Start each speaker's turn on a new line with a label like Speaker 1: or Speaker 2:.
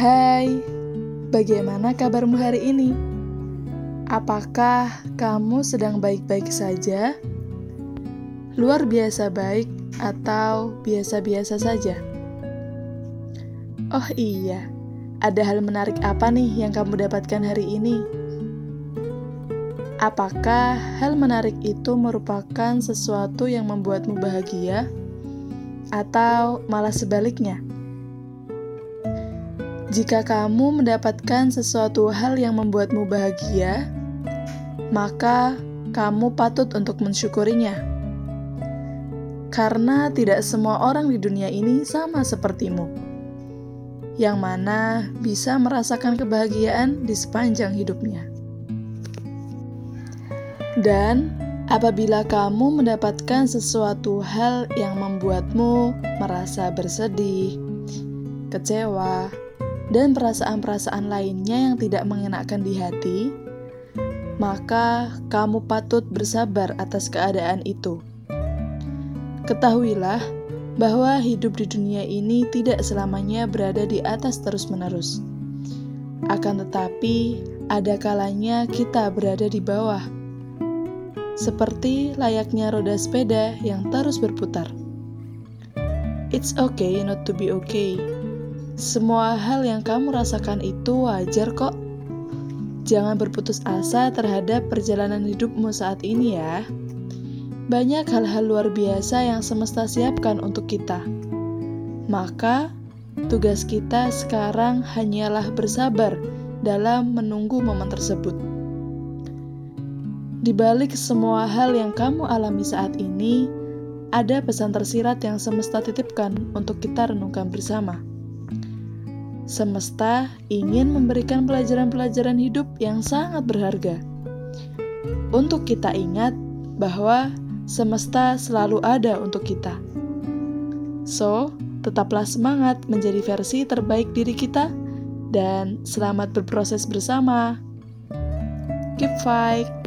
Speaker 1: Hai, bagaimana kabarmu hari ini? Apakah kamu sedang baik-baik saja? Luar biasa baik atau biasa-biasa saja? Oh iya, ada hal menarik apa nih yang kamu dapatkan hari ini? Apakah hal menarik itu merupakan sesuatu yang membuatmu bahagia, atau malah sebaliknya? Jika kamu mendapatkan sesuatu hal yang membuatmu bahagia, maka kamu patut untuk mensyukurinya. Karena tidak semua orang di dunia ini sama sepertimu, yang mana bisa merasakan kebahagiaan di sepanjang hidupnya. Dan apabila kamu mendapatkan sesuatu hal yang membuatmu merasa bersedih, kecewa, dan perasaan-perasaan lainnya yang tidak mengenakan di hati, maka kamu patut bersabar atas keadaan itu. Ketahuilah bahwa hidup di dunia ini tidak selamanya berada di atas terus-menerus. Akan tetapi, ada kalanya kita berada di bawah, seperti layaknya roda sepeda yang terus berputar. It's okay not to be okay. Semua hal yang kamu rasakan itu wajar kok. Jangan berputus asa terhadap perjalanan hidupmu saat ini ya. Banyak hal-hal luar biasa yang semesta siapkan untuk kita. Maka, tugas kita sekarang hanyalah bersabar dalam menunggu momen tersebut. Di balik semua hal yang kamu alami saat ini, ada pesan tersirat yang semesta titipkan untuk kita renungkan bersama. Semesta ingin memberikan pelajaran-pelajaran hidup yang sangat berharga. Untuk kita ingat bahwa semesta selalu ada untuk kita. So, tetaplah semangat menjadi versi terbaik diri kita dan selamat berproses bersama. Keep fight!